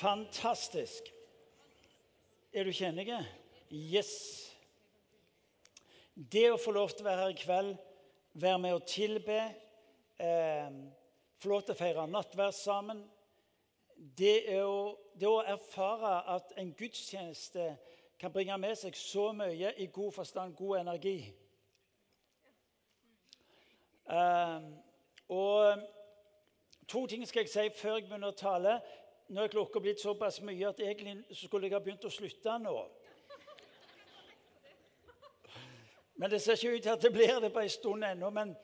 Fantastisk. Er du kjennig? Yes. Det å få lov til å være her i kveld, være med å tilbe, eh, få lov til å feire nattverd sammen det, er å, det å erfare at en gudstjeneste kan bringe med seg så mye i god forstand, god energi. Eh, og to ting skal jeg si før jeg begynner å tale. Nå er klokka blitt såpass mye at egentlig skulle jeg ha begynt å slutte nå. Men det ser ikke ut til at det blir det på en stund ennå. Men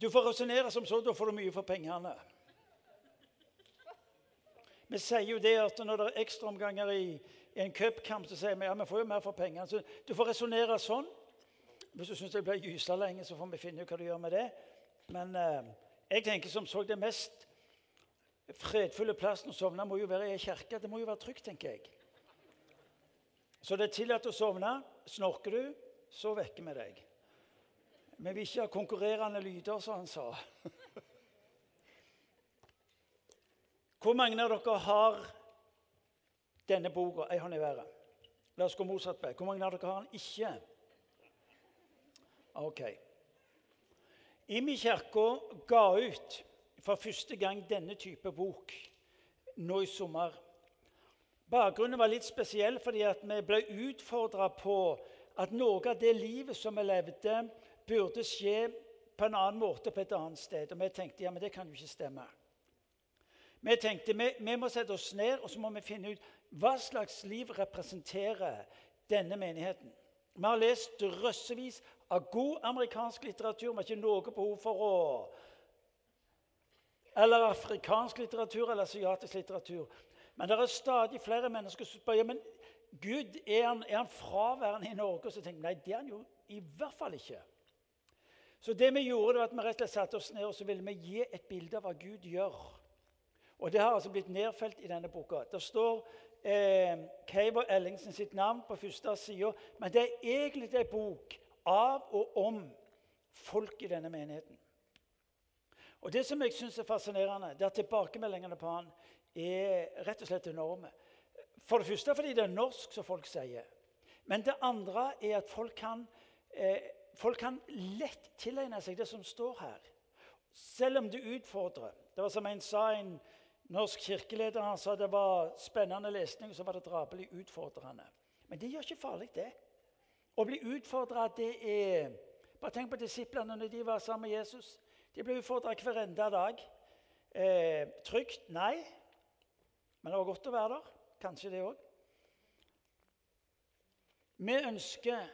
du får resonnere som så, da får du mye for pengene. Vi sier jo det at når det er ekstraomganger i, i en cupkamp, så sier vi ja, vi får jo mer for pengene. Så du får resonnere sånn. Hvis du syns det blir gysa lenge, så får vi finne ut hva du gjør med det. Men eh, jeg tenker som så det mest fredfulle plassen å sovne må jo være i ei kirke. Det må jo være trygt, tenker jeg. Så det er tillatt å sovne. Snorker du, så vekker vi deg. Vi vil ikke ha konkurrerende lyder, som han sa. Hvor mange av dere har denne boka, 'Ei hånd i været'? La oss gå motsatt vei. Hvor mange av dere har den ikke? Ok. Imi kirke ga ut for første gang denne type bok nå i sommer. Bakgrunnen var litt spesiell fordi vi ble utfordra på at noe av det livet som vi levde, burde skje på en annen måte på et annet sted. Og vi tenkte ja, men det kan jo ikke stemme. Vi tenkte vi, vi må sette oss ned og så må vi finne ut hva slags liv representerer denne menigheten. Vi har lest drøssevis av god amerikansk litteratur. Vi har ikke noe behov for å eller afrikansk litteratur eller asiatisk litteratur. Men det er stadig flere mennesker som spør ja, men Gud, er han, er han fraværende i Norge. Og så tenker vi nei, det er han jo i hvert fall ikke. Så det vi gjorde, var at vi rett og slett satte oss ned og så ville vi gi et bilde av hva Gud gjør. Og Det har altså blitt nedfelt i denne boka. Det står eh, Keiver Ellingsen sitt navn på første side, Men det er egentlig en bok av og om folk i denne menigheten. Og Det som jeg syns er fascinerende, det er at tilbakemeldingene på han er rett og slett enorme. For det første fordi det er norsk, som folk sier. Men det andre er at folk kan, eh, folk kan lett tilegne seg det som står her. Selv om det utfordrer. Det var som en sa, en norsk kirkeleder han sa det var spennende lesning, og så var det drapelig utfordrende. Men det gjør ikke farlig, det. Å bli utfordra, det er Bare tenk på disiplene når de var sammen med Jesus. De ble utfordra hver enda dag. Eh, trygt? Nei. Men det var godt å være der. Kanskje det òg. Vi ønsker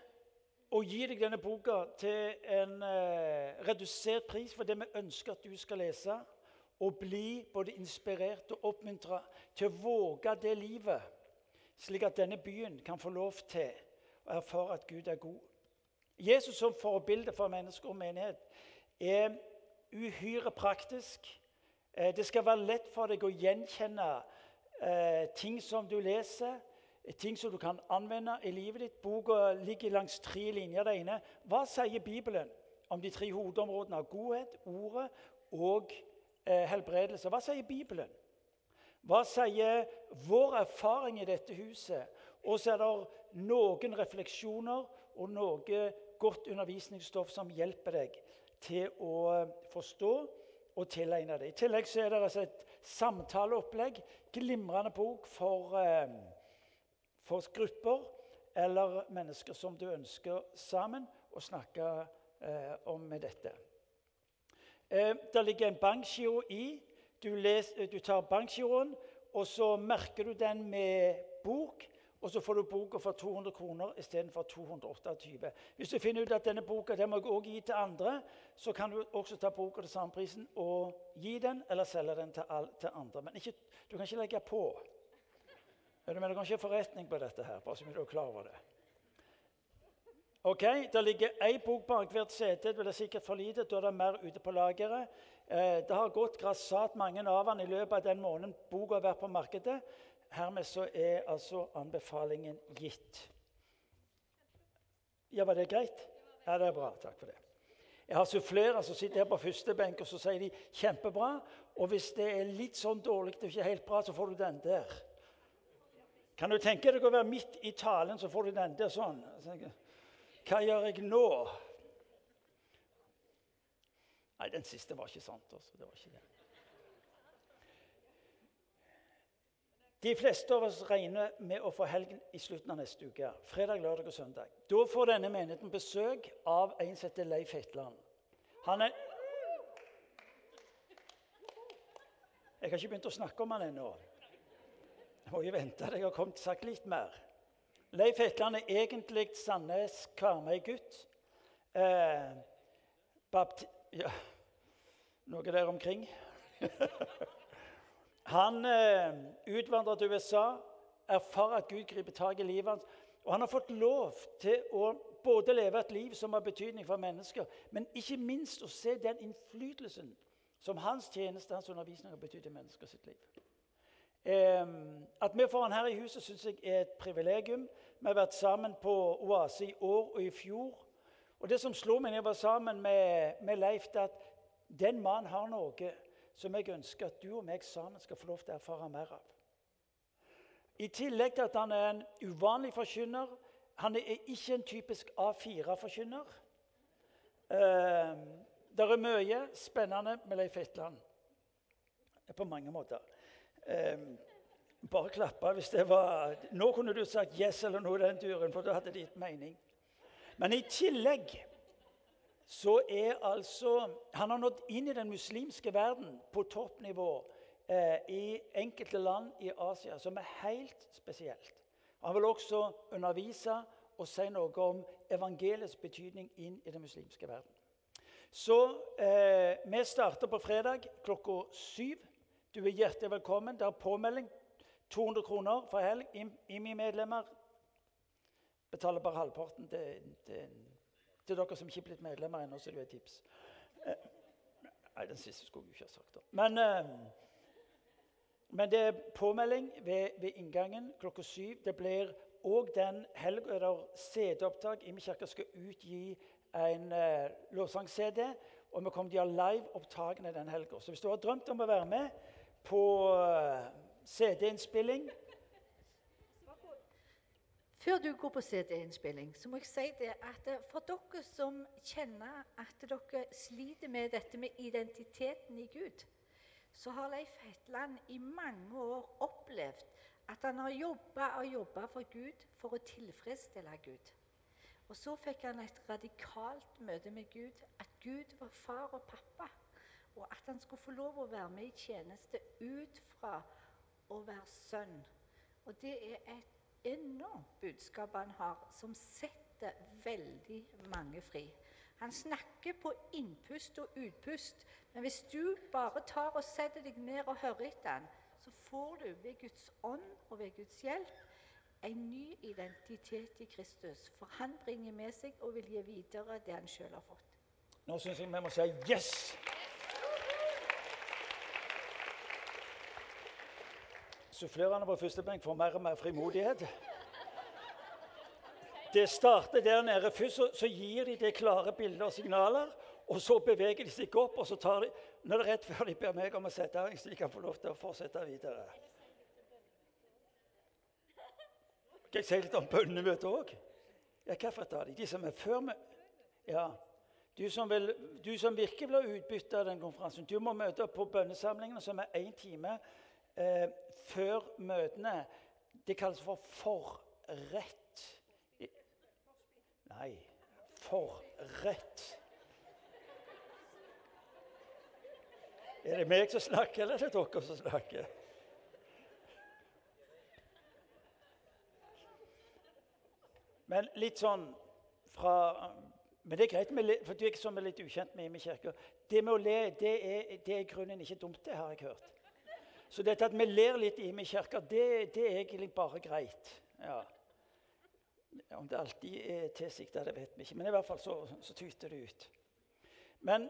å gi deg denne boka til en eh, redusert pris for det vi ønsker at du skal lese, og bli både inspirert og oppmuntra til å våge det livet, slik at denne byen kan få lov til å erfare at Gud er god. Jesus som forbilde for mennesker og menighet er uhyre praktisk. Eh, det skal være lett for deg å gjenkjenne eh, ting som du leser, ting som du kan anvende i livet ditt. Boka ligger langs tre linjer. Det ene hva sier Bibelen om de tre hovedområdene av godhet, ordet og eh, helbredelse? Hva sier Bibelen? Hva sier vår erfaring i dette huset? Og så er det noen refleksjoner og noe godt undervisningsstoff som hjelper deg til å forstå og tilegne det. I tillegg så er det altså et samtaleopplegg. Glimrende bok for, eh, for, grupper eller mennesker som du ønsker sammen å snakke eh, om med dette. Eh, det ligger en bankgiro i. Du, les, du tar bankgiroen, og så merker du den med bok. Og så får du boka for 200 kroner istedenfor 228. Hvis du finner ut at denne boka den må jeg også gi til andre, så kan du også ta boka til samme prisen og gi den eller selge den til, all, til andre. Men ikke, du kan ikke legge på. Men du kan ikke ha forretning på dette her. bare så du er klar over det. Ok, Det ligger én bok bak hvert sete. Det er sikkert for lite. Da er det mer ute på lageret. Eh, det har gått grassat mange av den i løpet av den måneden boka har vært på markedet. Hermed så er altså anbefalingen gitt. Ja, Var det greit? Ja, det er bra. Takk for det. Jeg har sufflører som sitter her på første benk, og så sier de 'kjempebra'. Og hvis det er litt sånn dårlig og ikke helt bra, så får du den der. Kan du tenke deg å være midt i talen, så får du den der sånn? Hva gjør jeg nå? Nei, den siste var ikke sant. Også. Det var ikke det. De fleste av oss regner med å få helgen i slutten av neste uke. Fredag, lørdag og søndag. Da får denne menigheten besøk av en som heter Leif Hetland. Han er Jeg har ikke begynt å snakke om han ennå. Jeg må jo vente til jeg har kommet sagt litt mer. Leif Hetland er egentlig Sandnes-Karmøy-gutt. Eh, ja, noe der omkring. han eh, utvandra til USA, erfarer at Gud griper tak i livet hans. Og han har fått lov til å både leve et liv som har betydning for mennesker, men ikke minst å se den innflytelsen som hans tjeneste hans undervisning har betydd i menneskers liv. Eh, at vi får han her i huset, syns jeg er et privilegium. Vi har vært sammen på Oase i år og i fjor. Og Det som slo meg da jeg var sammen med, med Leif, det at den mannen har noe som jeg ønsker at du og meg sammen skal få lov til å erfare mer av. I tillegg til at han er en uvanlig forkynner. Han er ikke en typisk A4-forkynner. Eh, det er mye spennende med Leif Etland på mange måter. Eh, bare klappe hvis det var Nå kunne du sagt 'yes' eller noe i den turen, for da hadde det gitt mening. Men i tillegg så er altså Han har nådd inn i den muslimske verden på toppnivå eh, i enkelte land i Asia, som er helt spesielt. Han vil også undervise og si noe om evangeliets betydning inn i den muslimske verden. Så eh, vi starter på fredag klokka syv. Du er hjertelig velkommen. Det er påmelding. 200 kroner for helg. IMI-medlemmer betaler bare halvparten til, til, til, dere som ikke er blitt medlemmer ennå, så det er et tips. Eh, nei, den siste skulle jeg ikke ha sagt. da. Men, eh, men det er påmelding ved, ved inngangen klokka syv. Det blir òg den helga der CD-opptak. IMI kirke skal utgi en eh, lovsang-CD. Og vi kommer til å ha live-opptakene den helga. Så hvis du har drømt om å være med på eh, CD-innspilling Før du går på CD-innspilling, så må jeg si det at eh, for dere som kjenner at dere sliter med dette med identiteten i Gud, så har Leif Hetland i mange år opplevd at han har jobba og jobba for Gud for å tilfredsstille Gud. Og så fikk han et radikalt møte med Gud. At Gud var far og pappa. Og at han skulle få lov å være med i tjeneste ut fra å være sønn. Og det er et enormt budskap han har, som setter veldig mange fri. Han snakker på innpust og utpust, men hvis du bare tar og setter deg ned og hører etter han, så får du ved Guds ånd og ved Guds hjelp en ny identitet i Kristus. For han bringer med seg og vil gi videre det han sjøl har fått. Nå syns jeg vi må si yes! Sufflerende på første benk får mer og mer frimodighet. Det starter der nede. Først så, så gir de det klare bildet og signaler. Og så beveger de seg opp, og så tar de Nå er det rett før de ber meg om å sette av, så de kan få lov til å fortsette videre. Skal jeg si litt om bønnemøtet òg? Ja, hvorfor tar de? De som er før med Ja. Du som, vil, du som virkelig vil ha utbytte av den konferansen, du må møte opp på bønnesamlingene, som er én time eh, før møtene. Det kalles for forrett. Nei, forrett. Er det meg som snakker, eller er det dere som snakker? Men litt sånn fra Men det er greit, for du er ikke sånn litt ukjent med i kirke. Det med å le det er, det er grunnen ikke dumt, det har jeg hørt. Så dette at vi ler litt i med kirka, det, det, er egentlig bare greit. Ja. Om det alltid er tilsikta, det vet vi ikke. Men i hvert fall så, så tyter det ut. Men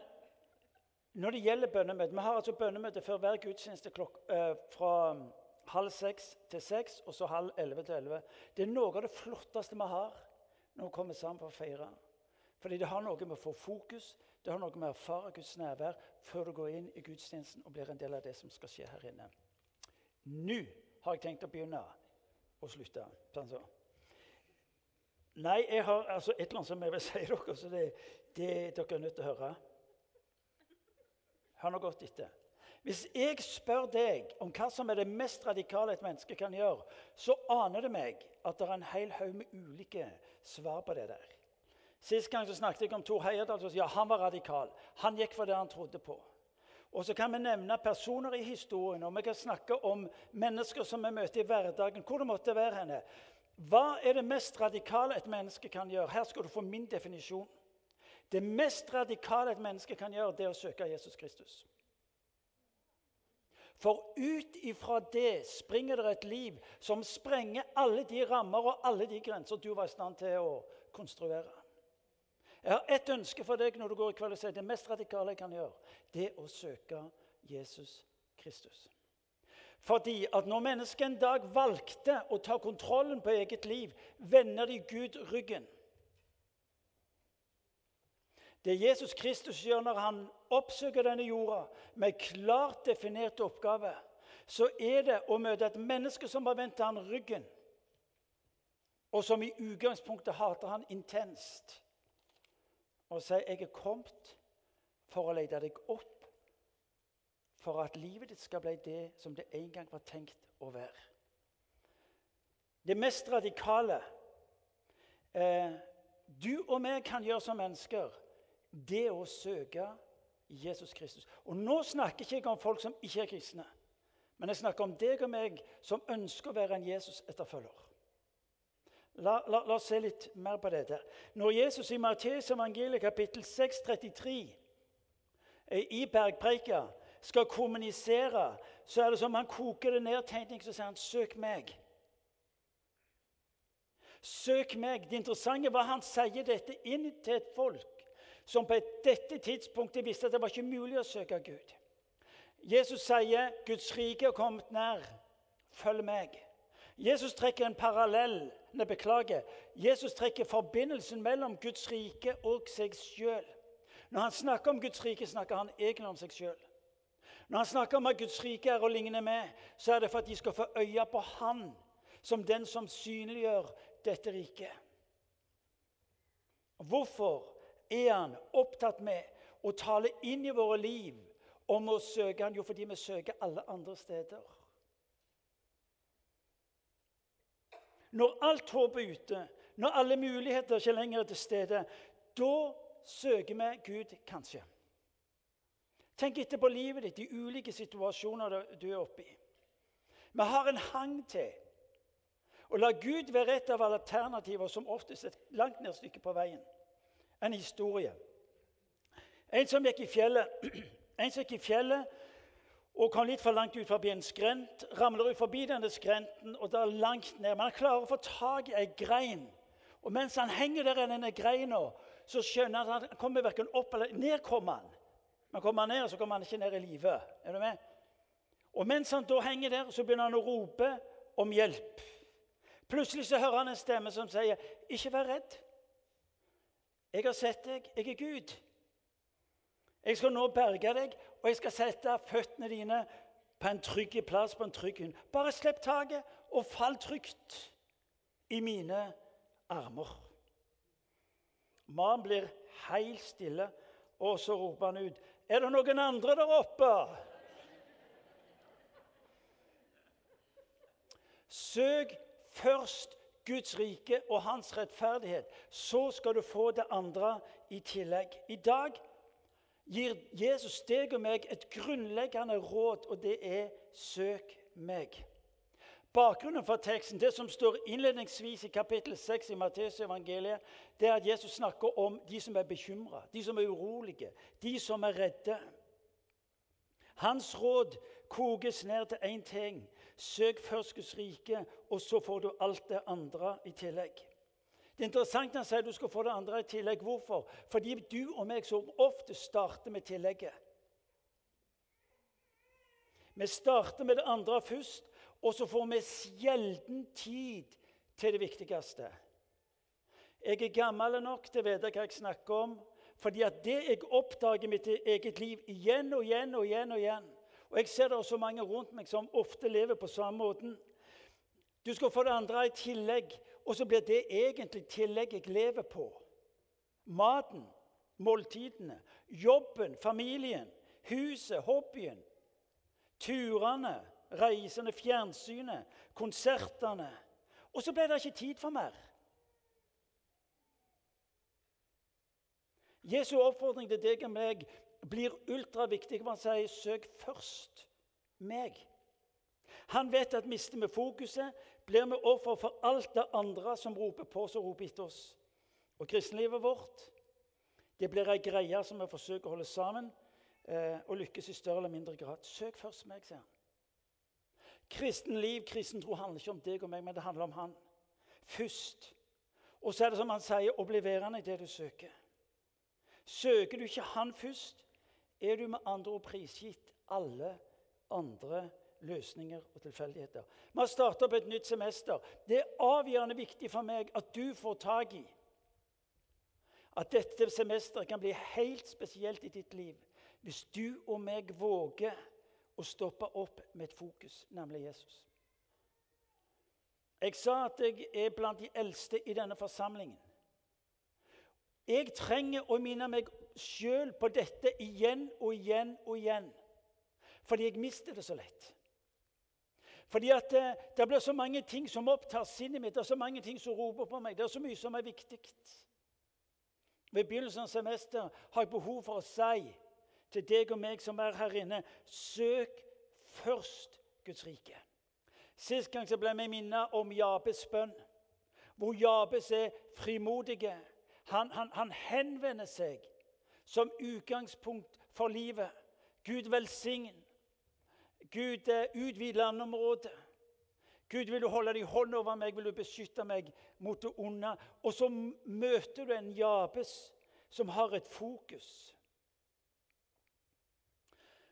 når det gjelder bønnemøte Vi har altså bønnemøte før hver gudstjeneste klok, øh, fra halv seks til seks, og så halv elleve til elleve. Det er noe av det flotteste vi har når vi kommer sammen for å feire. Fordi det har noe med å få fokus, det har noe med å erfare Guds nærvær før du går inn i gudstjenesten og blir en del av det som skal skje her inne. Nå har jeg tenkt å begynne å slutte. Sånn så. Nei, jeg har altså et eller annet som jeg vil si dere, så det, det dere er nødt til å høre. Hør nå godt etter. Hvis jeg spør deg om hva som er det mest radikale et menneske kan gjøre, så aner det meg at det er en hel haug med ulike svar på det der. Sist gang så snakket jeg om Tor Heyerdahl. Ja, han var radikal. Han gikk for det han trodde på. Og så kan vi nevne personer i historien, og vi kan snakke om mennesker som vi møter i hverdagen. hvor det måtte være henne. Hva er det mest radikale et menneske kan gjøre? Her skal du få min definisjon. Det mest radikale et menneske kan gjøre, det er å søke Jesus Kristus. For ut ifra det springer det et liv som sprenger alle de rammer og alle de grenser du var i stand til å konstruere. Jeg har ett ønske for deg når du går i kveld det mest radikale jeg kan gjøre, det er å søke Jesus Kristus. Fordi at når mennesket en dag valgte å ta kontrollen på eget liv, vender de Gud ryggen. Det Jesus Kristus gjør når han oppsøker denne jorda med klart definerte oppgaver, så er det å møte et menneske som har vendt han ryggen, og som i utgangspunktet hater han intenst og si 'Jeg er kommet for å lete deg opp', for at livet ditt skal bli det som det en gang var tenkt å være. Det mest radikale eh, du og vi kan gjøre som mennesker, det å søke Jesus Kristus. Og Nå snakker ikke jeg om folk som ikke er kristne, men jeg snakker om deg og meg som ønsker å være en Jesus-etterfølger. La, la, la, oss se litt mer på dette. Når Jesus i Matteus evangeliet kapittel 6, 33 eh, i bergpreika skal kommunisere, så er det som han koker det ned tegning, så sier han 'søk meg'. Søk meg. Det interessante var han sier dette inn til et folk som på dette tidspunktet visste at det var ikke mulig å søke Gud. Jesus sier 'Guds rike er kommet nær. Følg meg'. Jesus trekker en parallell Nei, beklager. Jesus trekker forbindelsen mellom Guds rike og seg sjøl. Når han snakker om Guds rike, snakker han egentlig om seg sjøl. Når han snakker om at Guds rike er å ligne med, så er det for at de skal få øye på Han som den som synliggjør dette riket. Hvorfor er han opptatt med å tale inn i våre liv om å søke han? Jo, fordi vi søker alle andre steder. Når alt håp er ute, når alle muligheter ikke lenger er til stede, da søker vi Gud kanskje. Tenk etter på livet ditt, de ulike situasjoner du er oppe i. Vi har en hang til å la Gud være et av alternativer som oftest et langt nedstykke på veien. En historie. En som gikk i fjellet, en som gikk i fjellet og kom litt for langt ut forbi en skrent. Ramler ut forbi denne skrenten og da langt ned. Men han klarer å få tak i ei grein. Og mens han henger der i denne greina, så skjønner han at han kommer verken opp eller ned. kommer han. Men kommer han ned, så kommer han ikke ned i live. Er du med? Og mens han da henger der, så begynner han å rope om hjelp. Plutselig så hører han en stemme som sier, 'Ikke vær redd. Jeg har sett deg. Jeg er Gud.' Jeg skal nå berge deg, og jeg skal sette føttene dine på en trygg plass, på en trygg hund. Bare slipp taket og fall trygt i mine armer. Mannen blir helt stille, og så roper han ut Er det noen andre der oppe? Søk først Guds rike og hans rettferdighet. Så skal du få det andre i tillegg. I dag gir Jesus deg og meg et grunnleggende råd, og det er 'søk meg'. Bakgrunnen for teksten, det som står innledningsvis i kapittel 6 i Matteus evangeliet, det er at Jesus snakker om de som er bekymra, de som er urolige, de som er redde. Hans råd kokes ned til én ting. Søk først Guds rike, og så får du alt det andre i tillegg. Det er interessant han sier du skal få det andre i tillegg. Hvorfor? Fordi du og meg så ofte starter med tillegget. Vi starter med det andre først, og så får vi sjelden tid til det viktigste. Jeg er gammel nok til å vite hva jeg snakker om. Fordi at det jeg oppdager i mitt eget liv igjen og igjen og igjen Og igjen, og jeg ser det også mange rundt meg som ofte lever på samme måten Du skal få det andre i tillegg, og så blir det egentlig tillegget jeg lever på. Maten, måltidene, jobben, familien, huset, hobbyen, turene, reisene, fjernsynet, konsertene. Og så ble det ikke tid for mer. Jesu oppfordring til deg og meg blir ultraviktig. Han sier 'søk først meg'. Han vet at mister vi fokuset, blir vi offer for alt det andre som roper på oss og roper etter oss. Og kristenlivet vårt det blir ei greie som vi forsøker å holde sammen eh, og lykkes i større eller mindre grad. Søk først meg, sier han. Kristen liv, kristen tro handler ikke om deg og meg, men det handler om han. Først. Og så er det som han sier, å bli værende i det du søker. Søker du ikke Han først, er du med andre ord prisgitt alle andre løsninger og tilfeldigheter. Vi har starta opp et nytt semester. Det er avgjørende viktig for meg at du får tak i at dette semesteret kan bli helt spesielt i ditt liv hvis du og meg våger å stoppe opp med et fokus, nemlig Jesus. Jeg sa at jeg er blant de eldste i denne forsamlingen. Jeg trenger å minne meg sjøl på dette igjen og igjen og igjen. Fordi jeg mister det så lett. Fordi at det, eh, det blir så mange ting som opptar sinnet mitt, det er så mange ting som roper på meg. Det er så mye som er viktig. Ved begynnelsen av semesteret har jeg behov for å si til deg og meg som er her inne søk først Guds rike. Sist gang så ble vi minnet om Jabes bønn, hvor Jabes er frimodige han, han, han henvender seg som utgangspunkt for livet. Gud velsign. Gud eh, utvid landområdet. Gud, vil du holde din hånd over meg, vil du beskytte meg mot det onde? Og så møter du en Jabes som har et fokus.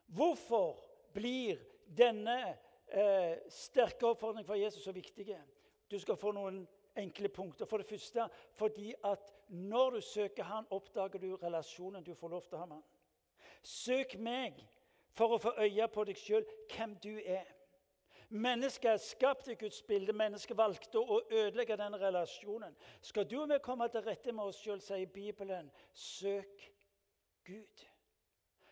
Hvorfor blir denne eh, sterke oppfordringen fra Jesus så viktig? Du skal få noen enkle punkter. For det første fordi at når du søker Han, oppdager du relasjonen du får lov til å ha med Han. Søk meg for å få øye på deg sjøl, hvem du er. Mennesket er skapt i Guds bilde. Mennesket valgte å ødelegge den relasjonen. Skal du og vi komme til rette med oss sjøl, sier Bibelen, søk Gud.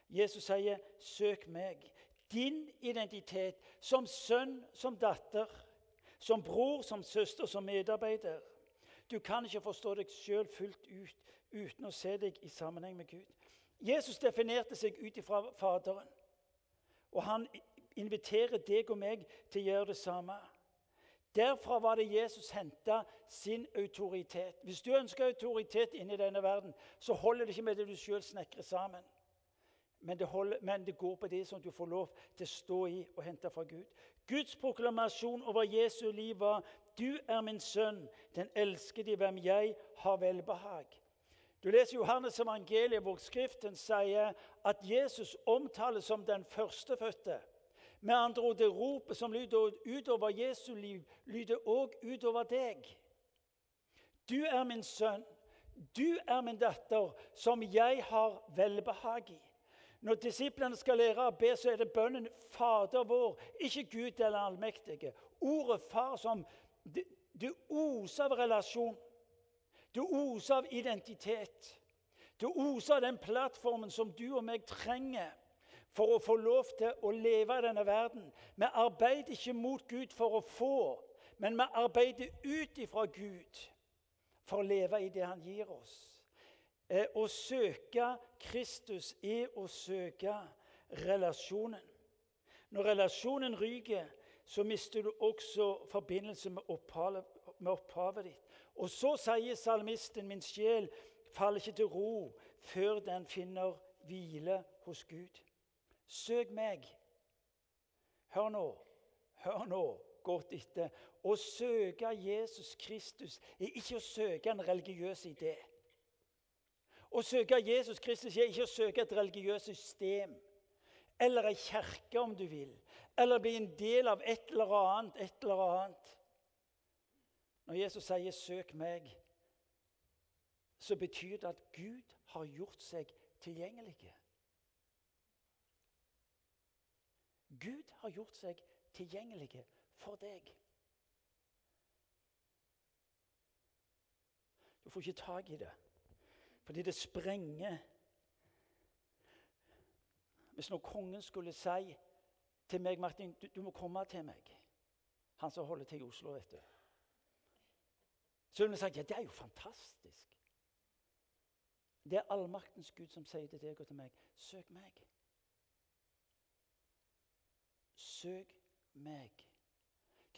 Jesus sier, 'Søk meg'. Din identitet som sønn, som datter, som bror, som søster, som medarbeider. Du kan ikke forstå deg sjøl fullt ut uten å se deg i sammenheng med Gud. Jesus definerte seg ut ifra Faderen. Og han inviterer deg og meg til å gjøre det samme. Derfra var det Jesus henta sin autoritet. Hvis du ønsker autoritet inni denne verden, så holder det ikke med det du sjøl snekrer sammen. Men det, holder, men det, går på det som du får lov til å stå i og hente fra Gud. Guds proklamasjon over Jesu liv var 'Du er min sønn, den elskede i hvem jeg har velbehag'. Du leser Johannes evangeliet, hvor Skriften sier at Jesus omtales som den førstefødte. Med andre ord, det ropet som lyder utover Jesu liv, lyder òg utover deg. Du er min sønn, du er min datter, som jeg har velbehag i. Når disiplene skal lære å be, så er det bønnen 'Fader vår', ikke Gud eller allmektige. Ordet 'far' som det oser av relasjon. Det oser av identitet. Det oser av den plattformen som du og meg trenger for å få lov til å leve i denne verden. Vi arbeider ikke mot Gud for å få, men vi arbeider ut ifra Gud for å leve i det Han gir oss. Eh, å søke Kristus er å søke relasjonen. Når relasjonen ryker, så mister du også forbindelse med opphavet, ditt. Og så sier salmisten, min sjel faller ikke til ro før den finner hvile hos Gud. Søk meg. Hør nå, hør nå godt etter. Å søke Jesus Kristus er ikke å søke en religiøs idé. Å søke Jesus Kristus er ikke å søke et religiøst system eller ei kirke, om du vil, eller bli en del av et eller annet, et eller annet. Når Jesus sier 'søk meg', så betyr det at Gud har gjort seg tilgjengelig. Gud har gjort seg tilgjengelig for deg. Du får ikke tak i det, fordi det sprenger Hvis nå kongen skulle si til meg, Martin, du, du må komme til meg Han som holder til i Oslo, vet du. Så ville vi sagt ja, det er jo fantastisk. Det er allmaktens Gud som sier til deg og til meg søk meg. Søk meg.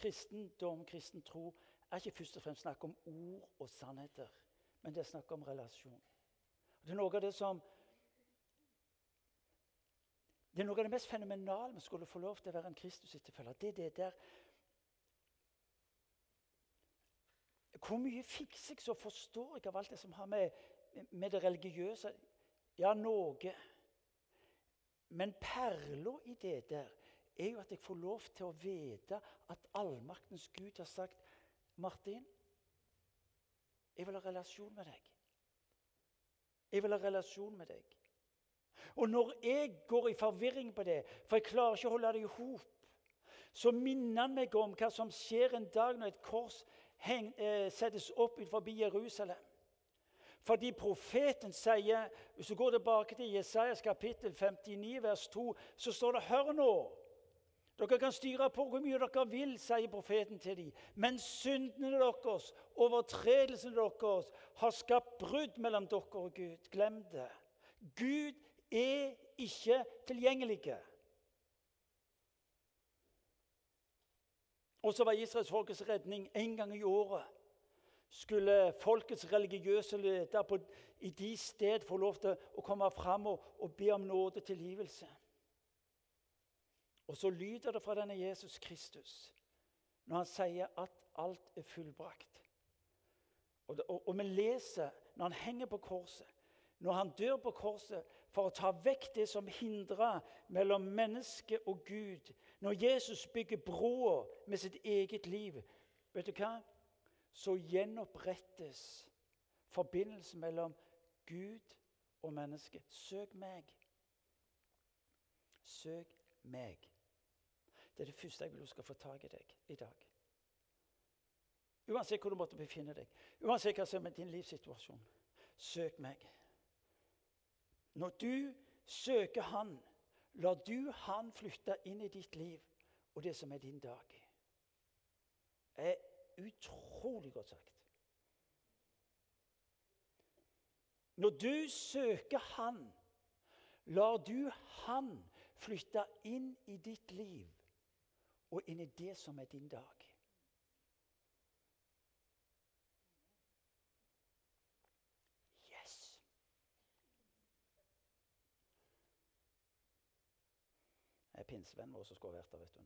Kristendom, kristen tro, er ikke først og fremst snakk om ord og sannheter, men det er snakk om relasjon. Det er noe av det som det er noe av det mest fenomenale vi skulle få lov til å være en Kristus-etterfølger. Det er det der Hvor mye fikser jeg, så forstår jeg av alt det som har med, med det religiøse Ja, noe. Men perla i det der er jo at jeg får lov til å vite at allmaktens Gud har sagt Martin, jeg vil ha relasjon med deg. Jeg vil ha relasjon med deg. Og når jeg går i forvirring på det, for jeg klarer ikke å holde det i hop, så minner han meg om hva som skjer en dag når et kors heng, eh, settes opp forbi Jerusalem. Fordi profeten sier Hvis du går tilbake til Jesajas kapittel 59, vers 2, så står det Hør nå! Dere kan styre på hvor mye dere vil, sier profeten til dem. Men syndene deres, overtredelsene deres, har skapt brudd mellom dere og Gud. Glem det. Gud er ikke tilgjengelige. Og så var israelsfolkets redning en gang i året. Skulle folkets religiøse leder på, i de sted få lov til å komme fram og, og be om nåde tilgivelse. Og så lyder det fra denne Jesus Kristus når han sier at alt er fullbrakt. Og, det, og, og vi leser når han henger på korset, når han dør på korset for å ta vekk det som hindrer mellom menneske og Gud. Når Jesus bygger broa med sitt eget liv, vet du hva? så gjenopprettes forbindelsen mellom Gud og menneske. Søk meg. Søk meg. Det er det første jeg vil du skal få tak i deg i dag. Uansett hvor du måtte befinne deg, uansett hva som er din livssituasjon. Søk meg. Når du søker Han, lar du Han flytte inn i ditt liv og det som er din dag. Det er utrolig godt sagt. Når du søker Han, lar du Han flytte inn i ditt liv og inn i det som er din dag. er pinsevennen vår som skulle vært der. vet du.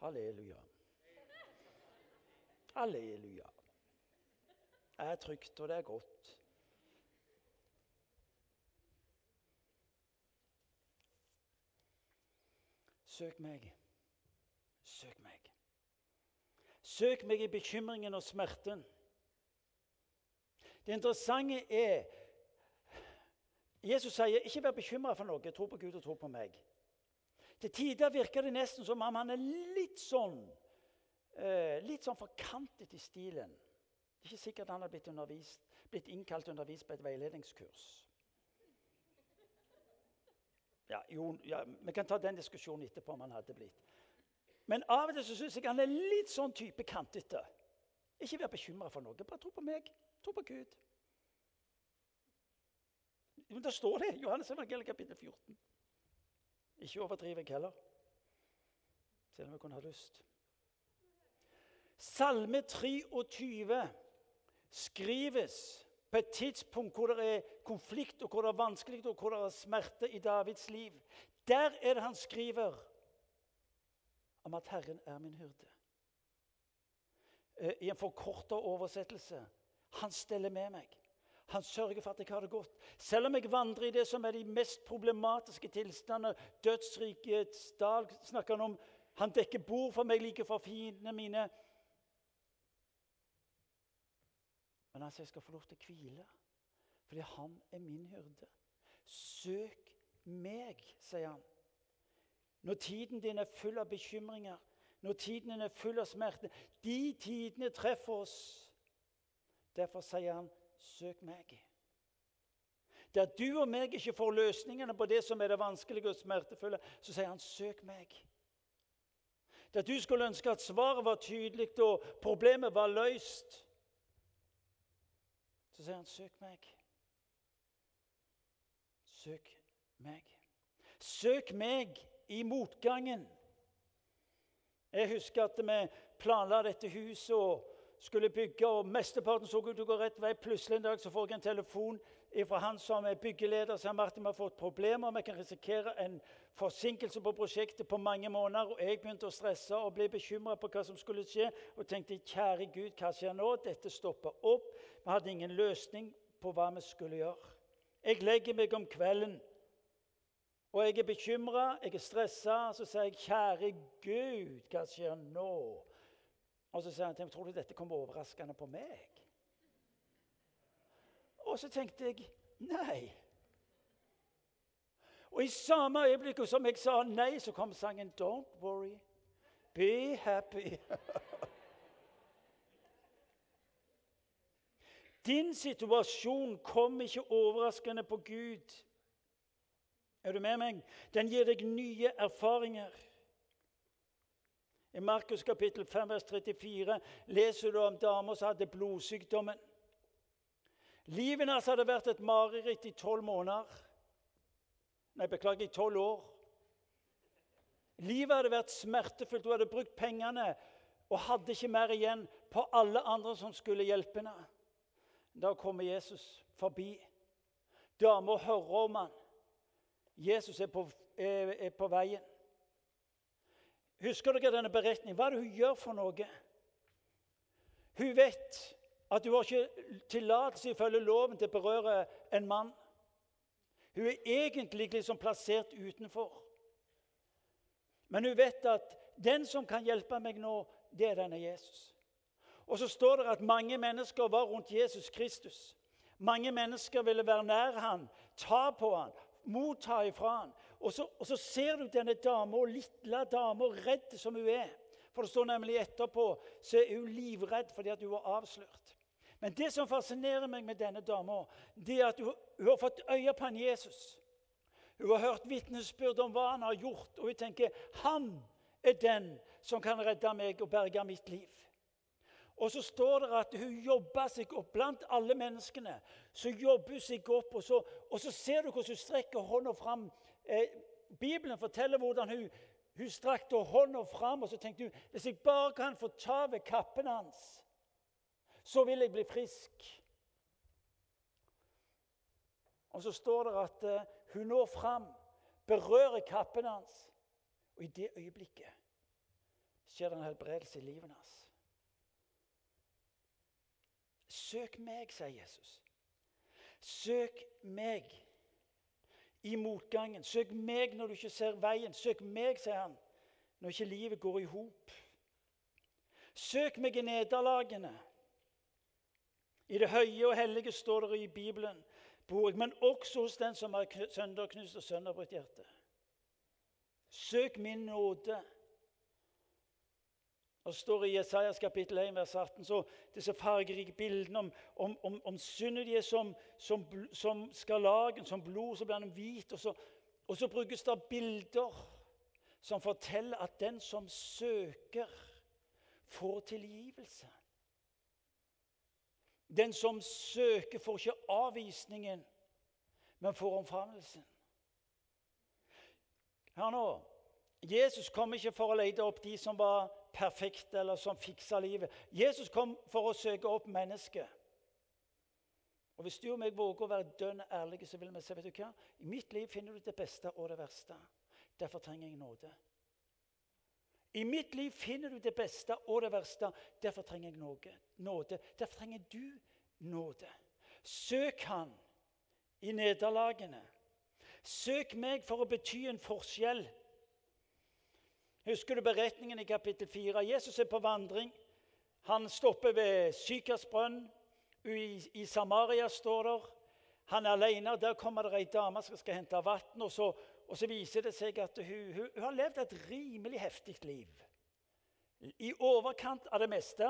Halleluja. Halleluja. Det er trygt, og det er godt. Søk meg. Søk meg. Søk meg i bekymringen og smerten. Det interessante er Jesus sier, 'Ikke vær bekymra for noe. Tro på Gud og tro på meg.' Til tider virker det nesten som om han er litt sånn eh, litt sånn forkantet i stilen. Det er ikke sikkert han har blitt, blitt innkalt og undervist på et veiledningskurs. Ja, jo, ja, Vi kan ta den diskusjonen etterpå om han hadde blitt. Men av og til så syns jeg han er litt sånn type kantete. Ikke vær bekymra for noe. Bare tro på meg. Tro på Gud. Men det står det Johannes evangeliet kapittel 14. Ikke overdriv jeg heller, selv om jeg kunne ha lyst. Salme 23 skrives på et tidspunkt hvor det er konflikt, og hvor det er vanskelig og hvor det er smerte i Davids liv. Der er det han skriver om at 'Herren er min hyrde'. Eh, I en forkorta oversettelse 'Han steller med meg'. Han sørger for at jeg har det godt. Selv om jeg vandrer i det som er de mest problematiske tilstander, dødsrikets dal, snakker han om Han dekker bord for meg like for fiendene mine. Men altså, jeg skal få lov til å hvile, fordi han er min hyrde. Søk meg, sier han. Når tiden din er full av bekymringer, når tiden din er full av smerte. De tidene treffer oss. Derfor sier han, 'Søk meg'. Der du og meg ikke får løsningene på det som er det vanskelige og smertefulle, så sier han, 'Søk meg'. Der du skulle ønske at svaret var tydelig og problemet var løst, så sier han, 'Søk meg'. Søk meg. Søk meg i motgangen. Jeg husker at vi planla dette huset og skulle bygge, og mesteparten så ut til å gå rett vei. Plutselig en dag så får jeg en telefon fra han som er byggeleder. Sier Martin, vi har fått problemer. Vi kan risikere en forsinkelse på prosjektet på mange måneder. Og jeg begynte å stresse og bli bekymra på hva som skulle skje. Og tenkte kjære Gud, hva skjer nå? Dette stopper opp. Vi hadde ingen løsning på hva vi skulle gjøre. Jeg legger meg om kvelden og jeg er bekymra, jeg er stressa. Så sier jeg, 'Kjære Gud, hva skjer nå?' Og så sier han til meg, 'Tror du dette kommer overraskende på meg?' Og så tenkte jeg nei. Og i samme øyeblikk som jeg sa nei, så kom sangen 'Don't worry, be happy'. Din situasjon kom ikke overraskende på Gud. Er du med meg? Den gir deg nye erfaringer. I Markus kapittel 5, vers 34 leser du om damer som hadde blodsykdommen. Livet hennes hadde vært et mareritt i tolv måneder. Nei, beklager, i tolv år. Livet hadde vært smertefullt. Hun hadde brukt pengene og hadde ikke mer igjen på alle andre som skulle hjelpe henne. Da kommer Jesus forbi. Dama hører om han. Jesus er på, er, er på veien. Husker dere denne beretningen? Hva er det hun gjør for noe? Hun vet at hun har ikke tillatelse ifølge loven til å berøre en mann. Hun er egentlig liksom plassert utenfor. Men hun vet at den som kan hjelpe meg nå, det er denne Jesus. Og så står det at mange mennesker var rundt Jesus Kristus. Mange mennesker ville være nær han, ta på han, motta ifra han. Og så, og så ser du denne dama, lille dama, redd som hun er. For det står nemlig etterpå så er hun livredd fordi at hun var avslørt. Men det som fascinerer meg med denne dama, det er at hun, hun har fått øye på en Jesus. Hun har hørt vitnesbyrd om hva han har gjort, og hun tenker han er den som kan redde meg og berge mitt liv. Og så står det at hun jobber seg opp blant alle menneskene. Så jobber hun seg opp, og så, og så ser du hvordan hun strekker hånda fram. Eh, Bibelen forteller hvordan hun, hun strakte hånda fram, og så tenkte hun hvis jeg bare kan få ta ved kappen hans, så vil jeg bli frisk. Og så står det at eh, hun når fram, berører kappen hans, og i det øyeblikket skjer det en helbredelse i livet hans. Søk meg, sier Jesus. Søk meg i motgangen. Søk meg når du ikke ser veien. Søk meg, sier han, når ikke livet går i hop. Søk meg i nederlagene. I det høye og hellige står det i Bibelen, men også hos den som har sønderknust og sønderbrutt hjerte. Søk min nåde. Og står i Jesajas kapittel 1, vers 18, så disse fargerike bildene om, om, om, om syndige som, som, som skarlagen, som blod, så blir den hvit. Og så, og så brukes det bilder som forteller at den som søker, får tilgivelse. Den som søker, får ikke avvisningen, men får omfavnelsen. Hør nå. Jesus kom ikke for å lete opp de som var perfekte, eller som fiksa livet. Jesus kom for å søke opp mennesket. Og Hvis du og meg våger å være dønn ærlige, så vil vi si vet du hva? I mitt liv finner du det beste og det verste. Derfor trenger jeg nåde. I mitt liv finner du det beste og det verste. Derfor trenger jeg nåde. Derfor trenger du nåde. Søk Han i nederlagene. Søk meg for å bety en forskjell Husker du beretningen i kapittel 4? Jesus er på vandring. Han stopper ved Sykers brønn. I, I, Samaria står der. Han er alene. Der kommer det ei dame som skal hente vann. Og, og, så viser det seg at hun, hun, hun har levd et rimelig heftig liv. i overkant av det meste.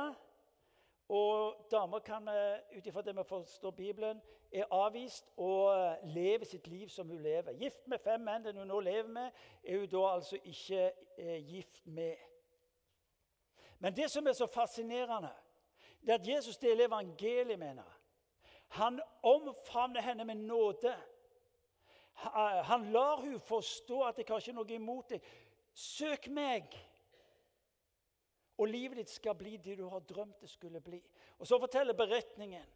Og damer kan, eh, ut ifra det vi forstår Bibelen, er avvist og leve lever sitt liv som hun lever. Gift med fem menn, den hun nå lever med, er hun da altså ikke eh, gift med. Men det som er så fascinerende, det er at Jesus deler evangeliet med henne. Han omfavner henne med nåde. Han lar hun forstå at 'jeg har ikke noe imot deg'. Søk meg, og livet ditt skal bli det du har drømt det skulle bli. Og Så forteller beretningen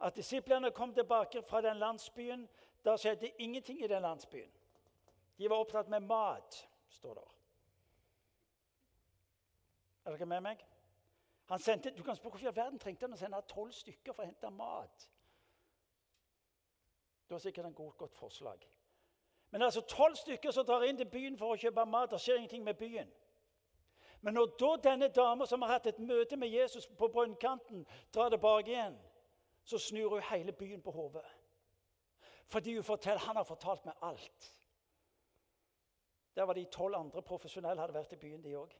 at disiplene kom tilbake fra den landsbyen. Der skjedde ingenting i den landsbyen. De var opptatt med mat, står det. Er dere med meg? Han sendte, du kan spørre Hvorfor i verden trengte han å sende tolv stykker for å hente mat? Det var sikkert en god, godt forslag. Men altså tolv stykker som drar inn til byen for å kjøpe mat. Det skjer ingenting med byen. Men når da denne dama som har hatt et møte med Jesus på brønnkanten, drar tilbake igjen, så snur hun hele byen på hodet. Fordi hun forteller han har fortalt meg alt. Der var de tolv andre profesjonelle hadde vært i byen, de òg.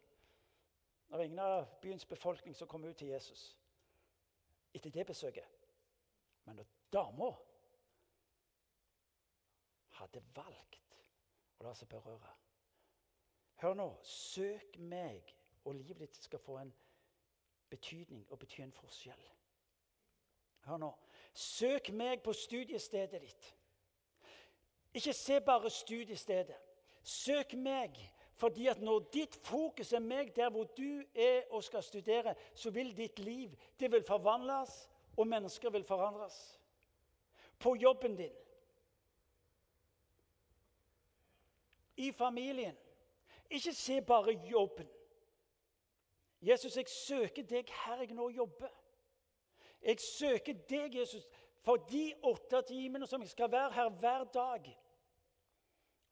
Det var ingen av byens befolkning som kom ut til Jesus etter det besøket. Men når dama hadde valgt å la seg berøre Hør nå. Søk meg, og livet ditt skal få en betydning og bety en forskjell. Hør nå. Søk meg på studiestedet ditt. Ikke se bare studiestedet. Søk meg, fordi at når ditt fokus er meg der hvor du er og skal studere, så vil ditt liv det vil forvandles, og mennesker vil forandres. På jobben din, i familien. Ikke se bare jobben. Jesus, jeg søker deg her jeg nå jobber. Jeg søker deg, Jesus, for de åtte timene som jeg skal være her hver dag.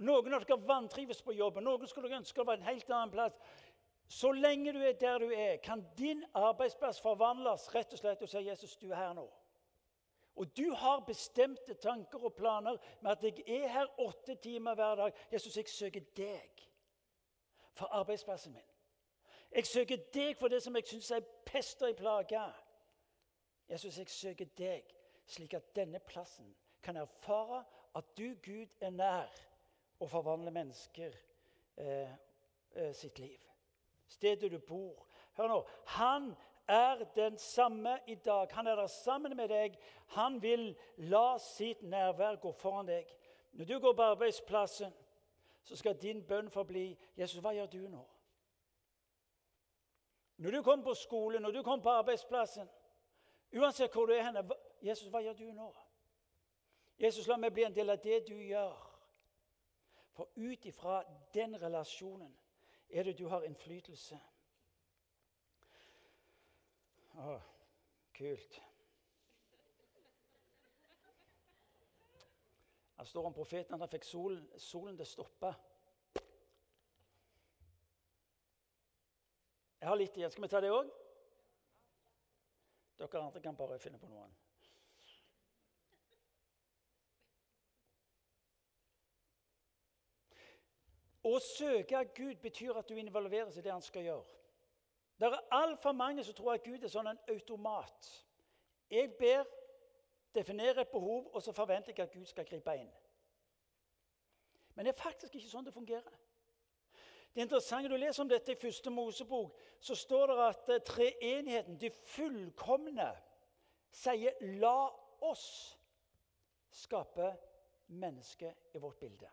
Noen av dere vantrives på jobben, noen skulle ønske å være en helt annen plass. Så lenge du er der du er, kan din arbeidsplass forvandles rett og slett og si Jesus, du er her nå. Og du har bestemte tanker og planer med at jeg er her åtte timer hver dag. Jesus, jeg søker deg for arbeidsplassen min. Jeg søker deg for det som jeg syns er pest og ei plage. Jesus, jeg søker deg slik at denne plassen kan erfare at du, Gud, er nær og forvandler mennesker eh, eh, sitt liv. Stedet du bor. Hør nå. Han er den samme i dag. Han er der sammen med deg. Han vil la sitt nærvær gå foran deg. Når du går på arbeidsplassen, så skal din bønn forbli Jesus, hva gjør du nå? Når du kommer på skolen, når du kommer på arbeidsplassen, uansett hvor du er henne, Jesus, hva gjør du nå? Jesus, la meg bli en del av det du gjør. For ut ifra den relasjonen er det du har innflytelse. Å, kult. Her står om profeten at han fikk solen, solen til å stoppe. Jeg har litt igjen. Skal vi ta det òg? Dere andre kan bare finne på noen. Å søke Gud betyr at du involveres i det han skal gjøre. Det er altfor mange som tror at Gud er sånn en automat. Jeg ber, definerer et behov, og så forventer jeg at Gud skal gripe inn. Men det er faktisk ikke sånn det fungerer. Det er interessant, Du leser om dette i første Mosebok. Så står det at eh, treenigheten, de fullkomne, sier 'la oss skape mennesket i vårt bilde'.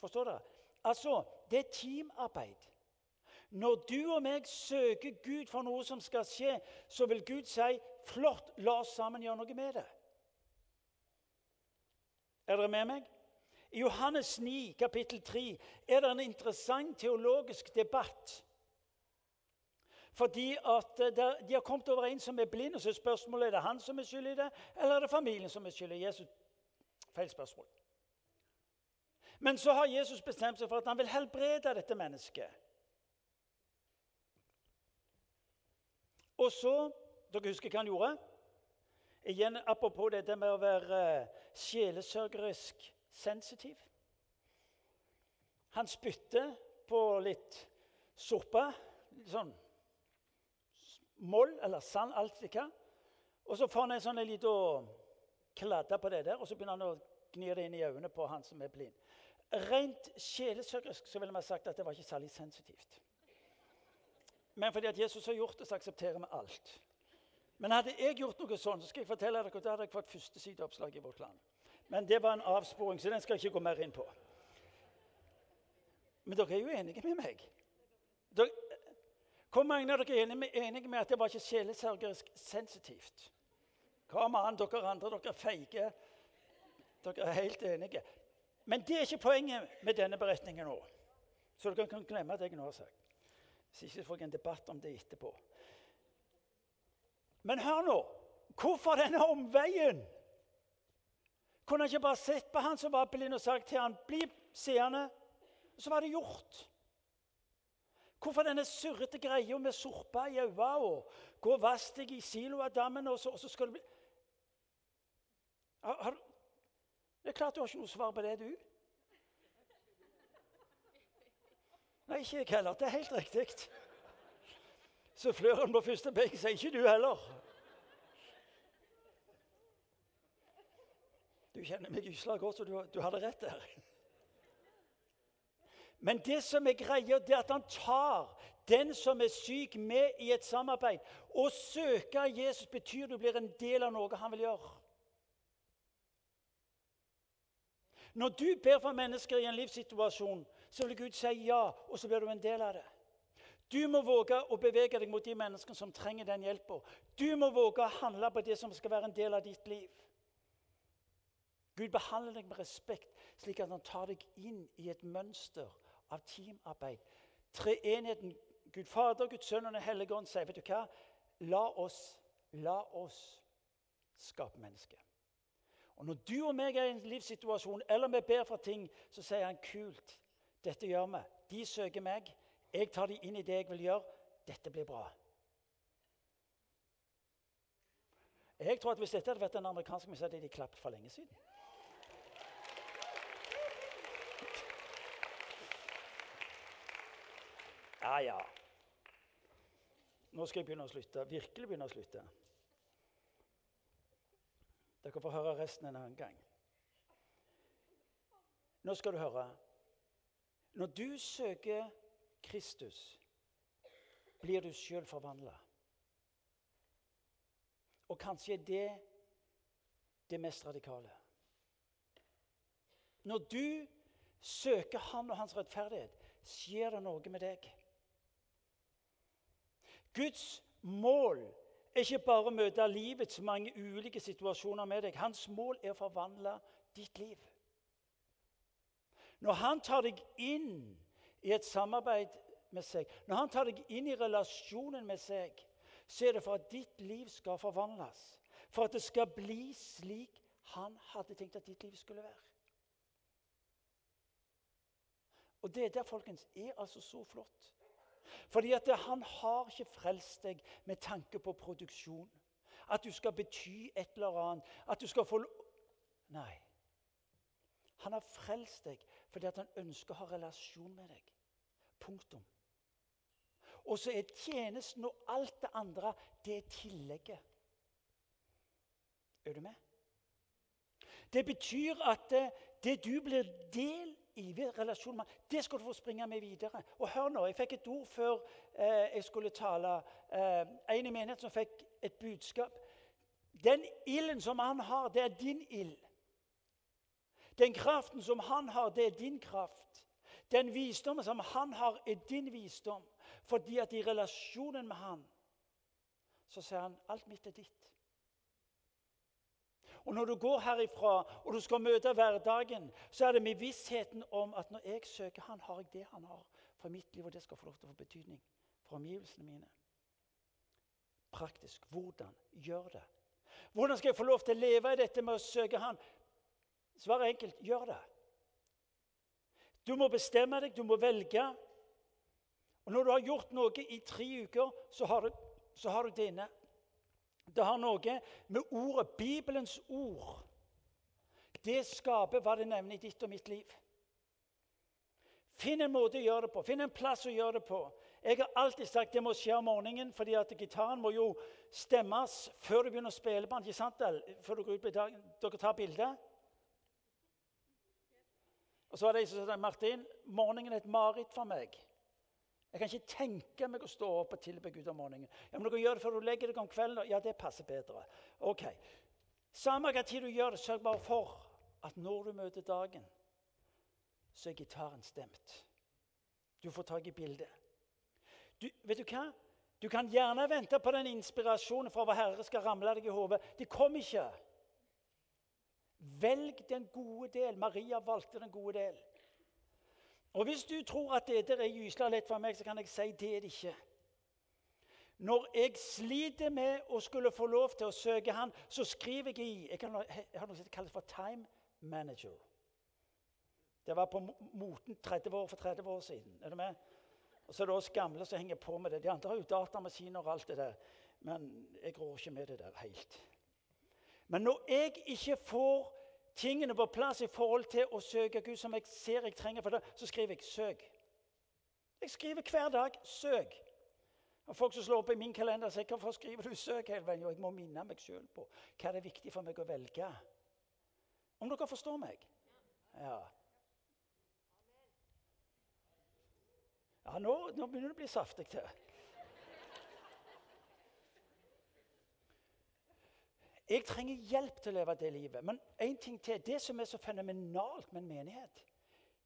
Forstår dere? Altså, det er teamarbeid. Når du og meg søker Gud for noe som skal skje, så vil Gud si 'Flott, la oss sammen gjøre noe med det'. Er dere med meg? I Johannes 9, kapittel 3, er det en interessant teologisk debatt. Fordi at eh, De har kommet over en som er blind, og så er spørsmålet er det han som er skyld i det, eller er det familien som er skyld i Jesus. Feil spørsmål. Men så har Jesus bestemt seg for at han vil helbrede dette mennesket. Og så Dere husker hva han gjorde? Igjen Apropos dette med å være uh, sjelesørgerisk sensitiv. Han spytter på litt suppe. Sånn moll eller sand, alt det hva. Og så får han en sånn liten kladde på det der, og så begynner han å gni det inn i øynene på han som er blind. Rent sjelesørgerisk så ville vi sagt at det var ikke særlig sensitivt. Men fordi at Jesus har gjort det, så aksepterer vi alt. Men hadde jeg gjort noe sånn, så skal jeg fortelle dere, da hadde jeg fått førstesideoppslag i vårt land. Men det var en avsporing, så den skal jeg ikke gå mer inn på. Men dere er jo enige med meg? Dere, hvor mange av dere er enige med, enige med at det var ikke sjelesørgerisk sensitivt? Kom an, dere andre, dere er feige. Dere er helt enige. Men det er ikke poenget med denne beretningen nå. Så dere kan glemme det jeg nå har sagt. Så ikke får jeg en debatt om det etterpå. Men hør nå. Hvorfor denne omveien? Kunne han ikke bare sett på han som var blind, og sagt til han, 'Bli seende'? Så var det gjort. Hvorfor denne surrete greia med sorpa i øynene og 'gå og vask deg i Siloadammen', og så, og så skal du bli har, har, Det er klart du har ikke noe svar på det, du. Nei, ikke jeg heller. Det er helt riktig. Så fløren på første benk sier ikke du heller. Du kjenner meg gysla godt, så du, du hadde rett der. Men det som er greia, det er at han tar den som er syk, med i et samarbeid. Å søke Jesus betyr du blir en del av noe han vil gjøre. Når du ber for mennesker i en livssituasjon, så vil Gud si ja, og så blir du en del av det. Du må våge å bevege deg mot de menneskene som trenger den hjelpa. Du må våge å handle på det som skal være en del av ditt liv. Gud behandler deg med respekt, slik at han tar deg inn i et mønster av teamarbeid. Treenheten, Gud Fader, Gud Sønn og Den hellige ånd, sier vet du hva? La oss, la oss skape mennesket. Og Når du og meg er i en livssituasjon eller vi ber for ting, så sier han kult. Dette gjør vi. De søker meg. Jeg tar dem inn i det jeg vil gjøre. Dette blir bra. Jeg tror at Hvis dette hadde vært en amerikansk museum, hadde de klappet for lenge siden. Ja, ja. Nå skal jeg begynne å slutte. Virkelig begynne å slutte. Dere får høre resten en annen gang. Nå skal du høre. Når du søker Kristus, blir du sjøl forvandla. Og kanskje er det det mest radikale. Når du søker Han og Hans rettferdighet, skjer det noe med deg. Guds mål er ikke bare å møte livets mange ulike situasjoner med deg. Hans mål er å forvandle ditt liv. Når han tar deg inn i et samarbeid med seg, når han tar deg inn i relasjonen med seg, så er det for at ditt liv skal forvandles. For at det skal bli slik han hadde tenkt at ditt liv skulle være. Og det der, folkens, er altså så flott. Fordi at Han har ikke frelst deg med tanke på produksjon. At du skal bety et eller annet. At du skal få Nei. Han har frelst deg fordi han ønsker å ha relasjon med deg. Punktum. Og så er tjenesten og alt det andre det er tillegget. Er du med? Det betyr at det, det du blir del i ved relasjonen med Det skal du få springe med videre. Og hør nå, Jeg fikk et ord før eh, jeg skulle tale. Eh, en i menigheten som fikk et budskap. Den ilden som han har, det er din ild. Den kraften som han har, det er din kraft. Den visdommen som han har, er din visdom. Fordi at i relasjonen med han, så sier han alt mitt er ditt. Og Når du går herifra og du skal møte hverdagen, så er det med vissheten om at når jeg søker Han, har jeg det han har for mitt liv, og det skal få lov til å få betydning for omgivelsene mine. Praktisk. Hvordan gjør det? Hvordan skal jeg få lov til å leve i dette med å søke Han? Svaret er enkelt gjør det. Du må bestemme deg, du må velge. Og Når du har gjort noe i tre uker, så har du, så har du det inne. Det har noe med ordet, Bibelens ord Det skaper hva det nevner i ditt og mitt liv. Finn en måte å gjøre det på, finn en plass å gjøre det på. Jeg har alltid sagt det må skje om morgenen, fordi at gitaren må jo stemmes før du begynner å spille på den. ikke sant? Før du går ut på dagen. Dere tar bilde. Og så var det en som sa Martin, morgenen er et mareritt for meg. Jeg kan ikke tenke meg å stå opp og tilbe Gud om morgenen. Ja, men du kan gjøre det før du legger deg om kvelden. Ja, det passer bedre. Ok. Samme hva tid du gjør det, sørg bare for at når du møter dagen, så er gitaren stemt. Du får tak i bildet. Du, vet du hva? Du kan gjerne vente på den inspirasjonen fra hva Herre skal ramle deg i hodet. Det kom ikke. Velg den gode del. Maria valgte den gode del. Og Hvis du tror at dette er gysla lett for meg, så kan jeg si det er det ikke. Når jeg sliter med å skulle få lov til å søke Han, så skriver jeg i Jeg, kan, jeg har noe som kalles for time manager. Det var på moten 30 år for 30 år siden. Er du med? Og så er det oss gamle som henger på med det. De andre har jo datamaskiner og alt det der. Men jeg rår ikke med det der helt. Men når jeg ikke får tingene på plass i forhold til å søke Gud som jeg ser jeg trenger for det, så skriver jeg 'søk'. Jeg skriver hver dag 'søk'. Og Folk som slår opp i min kalender, sier 'hvorfor skriver du 'søk' hele veien?' Jo, jeg må minne meg sjøl på hva det er viktig for meg å velge. Om dere forstår meg? Ja. Ja, nå, nå begynner det å bli saftig til. Jeg trenger hjelp til å leve det livet. Men en ting til, det som er så fenomenalt med en menighet,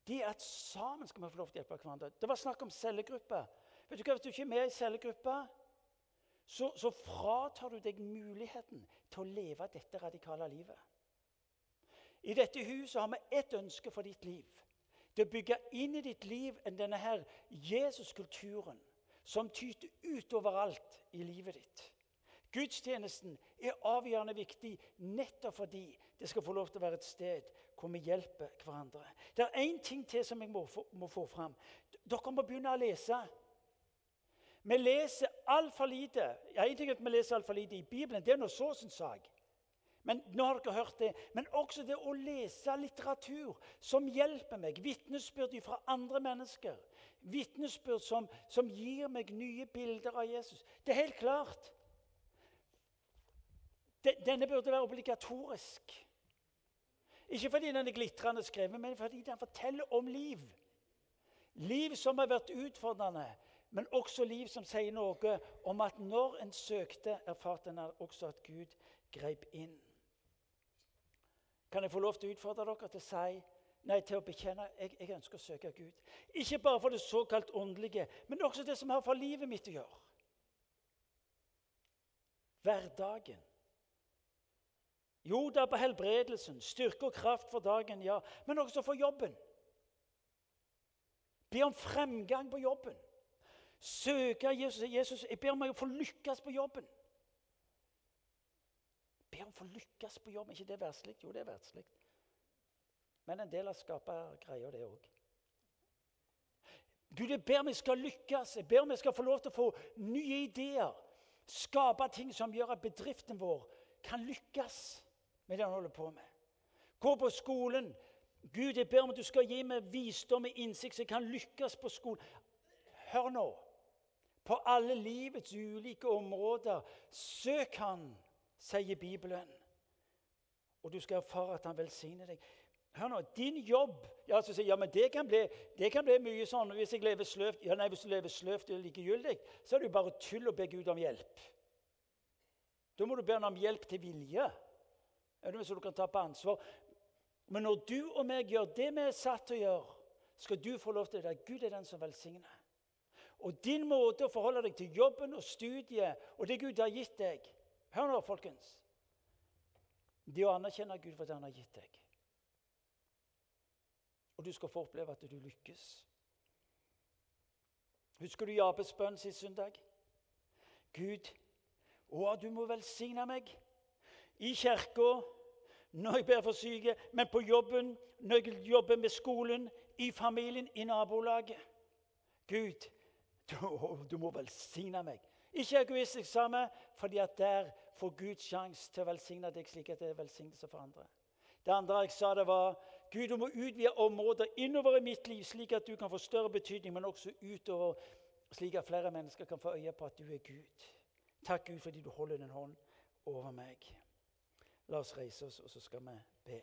det er at sammen skal vi få lov til å hjelpe hverandre. Det var snakk om cellegrupper. Vet du hva, Hvis du ikke er med i cellegruppa, så, så fratar du deg muligheten til å leve dette radikale livet. I dette huset har vi ett ønske for ditt liv Det å bygge inn i ditt liv denne her Jesus-kulturen som tyter ut overalt i livet ditt. Gudstjenesten er avgjørende viktig nettopp fordi det skal få lov til å være et sted hvor vi hjelper hverandre. Det er én ting til som jeg må få, må få fram. Dere må begynne å lese. Vi leser altfor lite. En ting er at vi leser altfor lite i Bibelen. Det er nå så sin sak. Men nå har dere hørt det. Men også det å lese litteratur som hjelper meg. Vitnesbyrd fra andre mennesker. Vitnesbyrd som, som, gir meg nye bilder av Jesus. Det er helt klart. Denne burde være obligatorisk. Ikke fordi den er glitrende skrevet, men fordi den forteller om liv. Liv som har vært utfordrende, men også liv som sier noe om at når en søkte, erfarte en også at Gud grep inn. Kan jeg få lov til å utfordre dere til å si nei, til å bekjenne jeg, jeg ønsker å søke Gud? Ikke bare for det såkalt åndelige, men også det som har for livet mitt å gjøre. Hverdagen. Jo da, på helbredelsen, styrke og kraft for dagen, ja. Men også for jobben. Be om fremgang på jobben. Søke Jesus. Jesus jeg ber om å få lykkes på jobben Be om å få lykkes på jobben. ikke det verdslig? Jo, det er verdslig. Men en del av skapergreia, det òg. Gud, jeg ber om vi skal lykkes. Jeg ber om vi skal få lov til å få nye ideer. Skape ting som gjør at bedriften vår kan lykkes med det han holder på med. Gå på skolen. Gud, jeg ber om at du skal gi meg visdom og innsikt, så jeg kan lykkes på skolen. Hør nå. På alle livets ulike områder. Søk Han sier Bibelen. Og du skal erfare at han velsigner deg. Hør nå, Din jobb ja, så sier, ja, men det kan, bli, det kan bli mye sånn hvis jeg lever sløvt. Ja, nei, Hvis du lever sløvt og likegyldig, så er det jo bare tull å be Gud om hjelp. Da må du be ham om hjelp til vilje, så du kan ta på ansvar. Men når du og meg gjør det vi er satt til å gjøre, skal du få lov til det. Gud er den som velsigner. Og din måte å forholde deg til jobben og studiet og det Gud har gitt deg, Hør nå, folkens. Det å anerkjenne Gud for det han har gitt deg. Og du skal få oppleve at du lykkes. Husker du Jabes bønn sist søndag? Gud, å, du må velsigne meg i kirka når jeg ber for syke, men på jobben, når jeg jobber med skolen, i familien, i nabolaget. Gud, du, du må velsigne meg. Ikke egoistisk samme, fordi at der får Gud sjanse til å velsigne deg slik at det er velsignelse for andre. Det andre jeg sa, det var Gud, du må utvide områder innover i mitt liv, slik at du kan få større betydning, men også utover Slik at flere mennesker kan få øye på at du er Gud. Takk, Gud, fordi du holder din hånd over meg. La oss reise oss, og så skal vi be.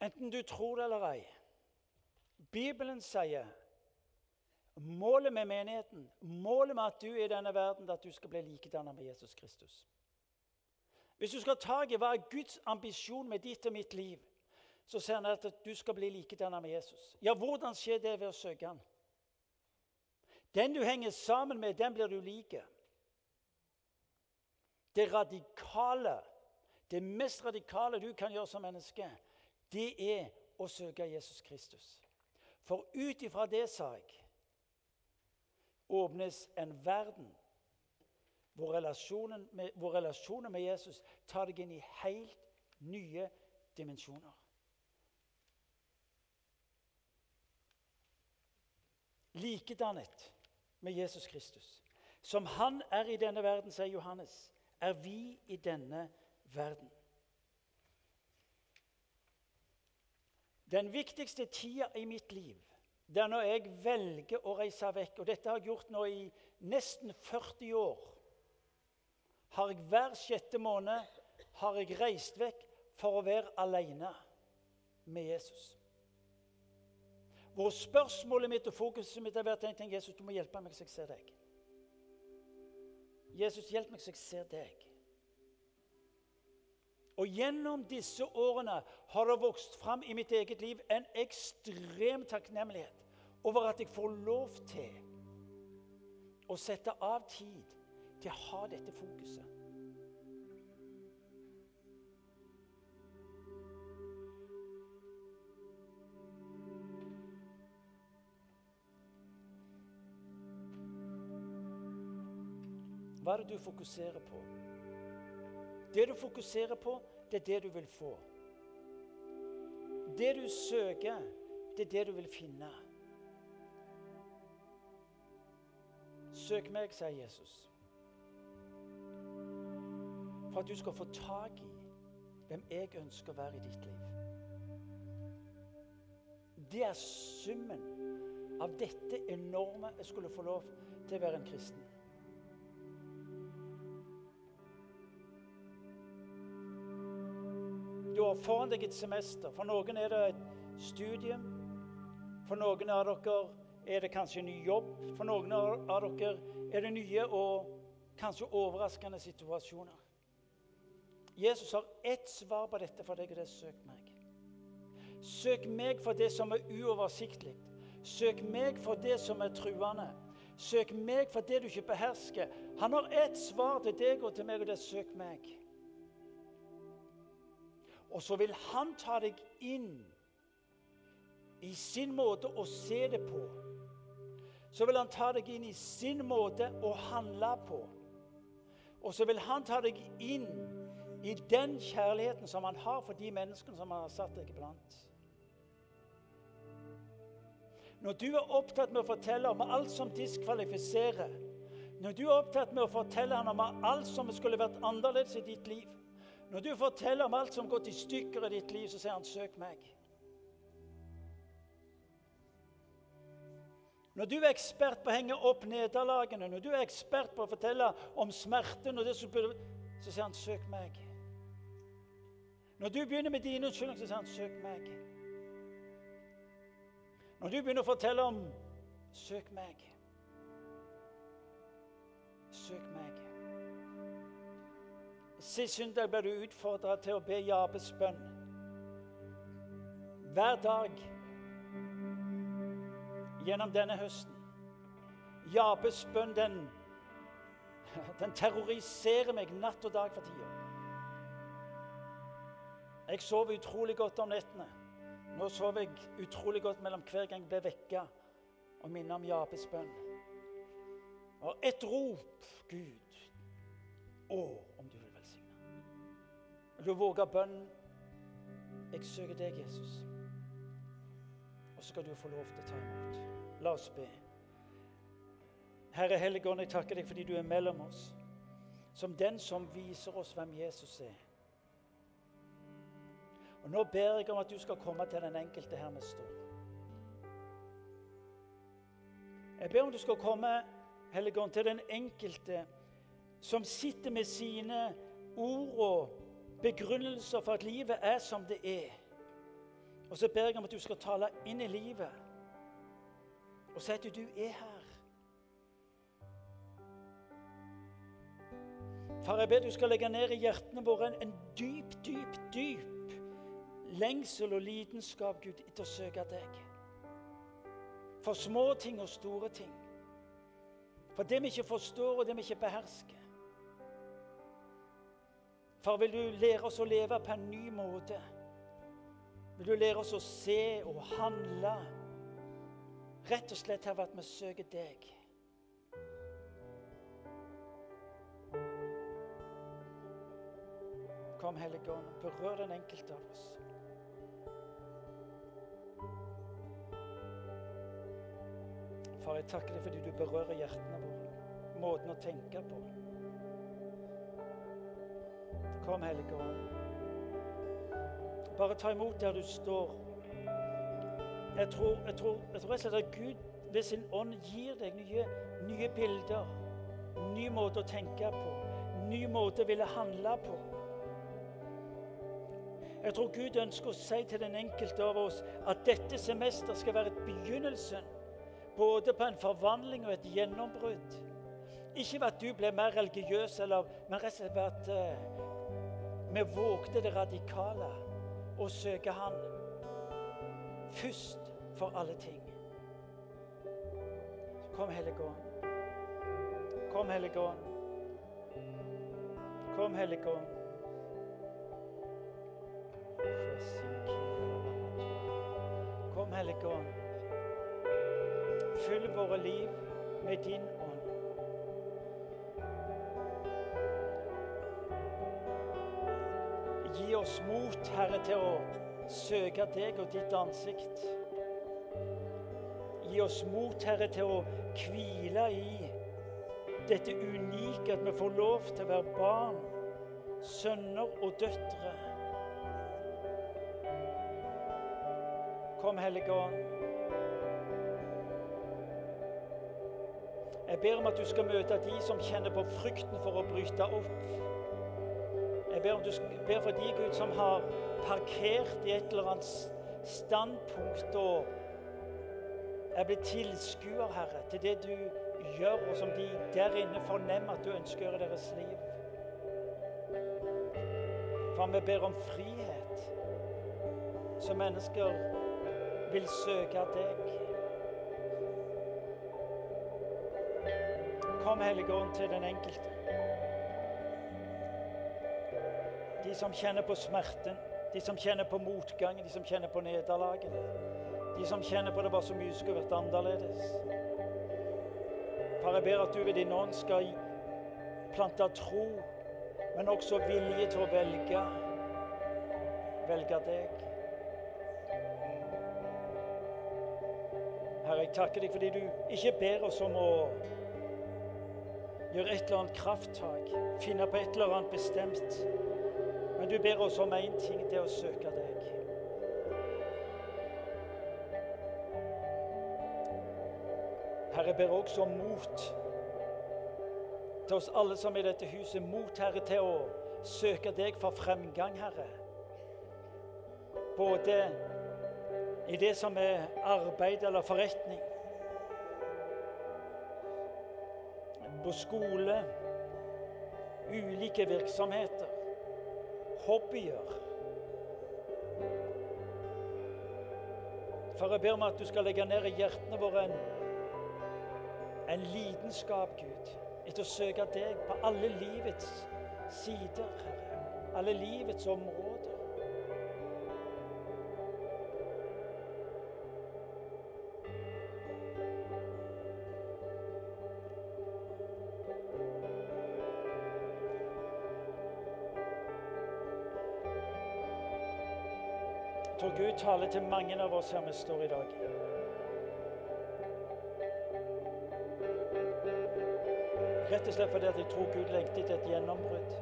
Enten du tror det eller ei. Bibelen sier målet med menigheten, målet med at du er i denne verden, er at du skal bli likedannet med Jesus Kristus. Hvis du skal ta tak i hva er Guds ambisjon med ditt og mitt liv, så ser han at du skal bli likedannet med Jesus. Ja, hvordan skjer det ved å søke han? Den du henger sammen med, den blir du like. Det radikale, det mest radikale du kan gjøre som menneske, det er å søke Jesus Kristus. For ut ifra det, sa jeg, åpnes en verden hvor relasjonen, med, hvor relasjonen med Jesus tar deg inn i helt nye dimensjoner. Likedannet med Jesus Kristus. Som han er i denne verden, sier Johannes, er vi i denne verden. Den viktigste tida i mitt liv det er når jeg velger å reise vekk. Og dette har jeg gjort nå i nesten 40 år. Har jeg Hver sjette måned har jeg reist vekk for å være alene med Jesus. Hvor spørsmålet mitt og fokuset mitt har vært en ting Jesus, du må hjelpe meg så jeg ser deg. Jesus, hjelp meg så jeg ser deg. Og gjennom disse årene har det vokst fram i mitt eget liv en ekstrem takknemlighet over at jeg får lov til å sette av tid til å ha dette fokuset. Hva er det du fokuserer på? Det du fokuserer på, det er det du vil få. Det du søker, det er det du vil finne. Søk meg, sier Jesus, for at du skal få tak i hvem jeg ønsker å være i ditt liv. Det er summen av dette enorme jeg skulle få lov til å være en kristen. Du har foran deg et semester. For noen er det et studium. For noen av dere er det kanskje ny jobb. For noen av dere er det nye og kanskje overraskende situasjoner. Jesus har ett svar på dette for deg, og det er søk meg. Søk meg for det som er uoversiktlig. Søk meg for det som er truende. Søk meg for det du ikke behersker. Han har ett svar til deg og til meg, og det er søk meg. Og så vil han ta deg inn i sin måte å se det på. Så vil han ta deg inn i sin måte å handle på. Og så vil han ta deg inn i den kjærligheten som han har for de menneskene som han har satt deg iblant. Når du er opptatt med å fortelle om alt som diskvalifiserer, når du er opptatt med å fortelle ham om alt som skulle vært annerledes i ditt liv, når du forteller om alt som går til stykker i ditt liv, så sier han 'søk meg'. Når du er ekspert på å henge opp nederlagene, når du er ekspert på å fortelle om smerten, så sier han 'søk meg'. Når du begynner med dine unnskyldninger, så sier han 'søk meg'. Når du begynner å fortelle om 'søk meg', søk meg. Sist søndag ble du utfordra til å be Jabes bønn. Hver dag gjennom denne høsten. Jabes bønn, den, den terroriserer meg natt og dag for tida. Jeg sover utrolig godt om nettene. Nå sover jeg utrolig godt mellom hver gang jeg blir vekka og minner om Jabes bønn. Og et rop, Gud. Å, om du vil velsigne. du våger bønnen. Jeg søker deg, Jesus. Og så skal du få lov til å ta imot. La oss be. Herre Helligånd, jeg takker deg fordi du er mellom oss, som den som viser oss hvem Jesus er. Og Nå ber jeg om at du skal komme til den enkelte her vi står. Jeg ber om du skal komme Helligånd, til den enkelte som sitter med sine ord og begrunnelser for at livet er som det er. Og så ber jeg om at du skal tale inn i livet og si at du er her. Far, jeg ber du skal legge ned i hjertene våre en, en dyp, dyp, dyp lengsel og lidenskap, Gud, etter å søke deg. For små ting og store ting. For det vi ikke forstår, og det vi ikke behersker. Far, vil du lære oss å leve på en ny måte? Vil du lære oss å se og handle rett og slett her ved at vi søker deg? Kom, Hellige Ånd, berør den enkelte av oss. Far, jeg takker deg fordi du berører hjertene våre, måten å tenke på. Kom, Hellige Ånd. Bare ta imot der du står. Jeg tror, jeg tror, jeg tror at Gud ved sin ånd gir deg nye, nye bilder. Ny måte å tenke på. Ny måte å ville handle på. Jeg tror Gud ønsker å si til den enkelte av oss at dette semester skal være begynnelsen både på en forvandling og et gjennombrudd. Ikke ved at du ble mer religiøs, eller, men rett og slett ved at uh, vi vågte det radikale og søke Han først for alle ting. Kom, Hellige Ånd. Kom, Hellige Ånd. Kom, Hellige Ånd. Kom, Hellige Ånd. Fyll våre liv med din ånd. Gi oss mot, Herre, til å søke deg og ditt ansikt. Gi oss mot, Herre, til å hvile i dette unike at vi får lov til å være barn, sønner og døtre. Kom, Hellige Ånd. Jeg ber om at du skal møte de som kjenner på frykten for å bryte opp. Jeg ber, du ber for de, Gud, som har parkert i et eller annet standpunkt og er blitt tilskuer, Herre, til det du gjør, og som de der inne fornemmer at du ønsker å gjøre deres liv. For vi ber om frihet, så mennesker vil søke deg. Kom, Hellige Ånd, til den enkelte. De som kjenner på smerten, de som kjenner på motgangen, de som kjenner på nederlaget. De som kjenner på det bare så mye skulle vært annerledes. Far, jeg ber at du ved din ånd skal plante tro, men også vilje til å velge. Velge deg. Herre, jeg takker deg fordi du ikke ber oss om å gjøre et eller annet krafttak, finne på et eller annet bestemt. Men du ber oss om én ting, er å søke deg. Herre, ber også om mot til oss alle som er i dette huset. Mot, Herre, til å søke deg for fremgang, Herre. Både i det som er arbeid eller forretning. På skole, ulike virksomheter, hobbyer. For jeg ber om at du skal legge ned i hjertene våre en, en lidenskap, Gud, etter å søke deg på alle livets sider, Herre. Alle livets områder. Taler til mange av oss her vi står i dag. Rett og slett fordi at jeg tror Gud lengter etter et gjennombrudd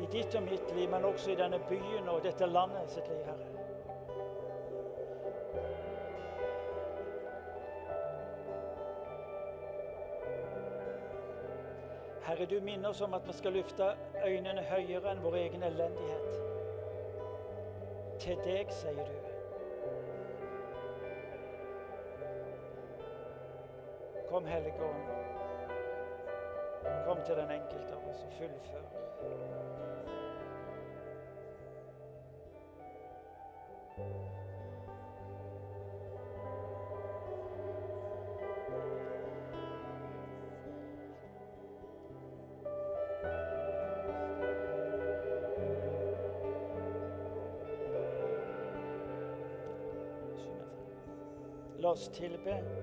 i ditt og mitt liv, men også i denne byen og dette landet sitt liv, Herre. Herre, du minner oss om at vi skal løfte øynene høyere enn vår egen elendighet. Til deg, sier du. Kom, Hellige Ånd. Kom til den enkelte av oss og fullfør. Oss tilbe.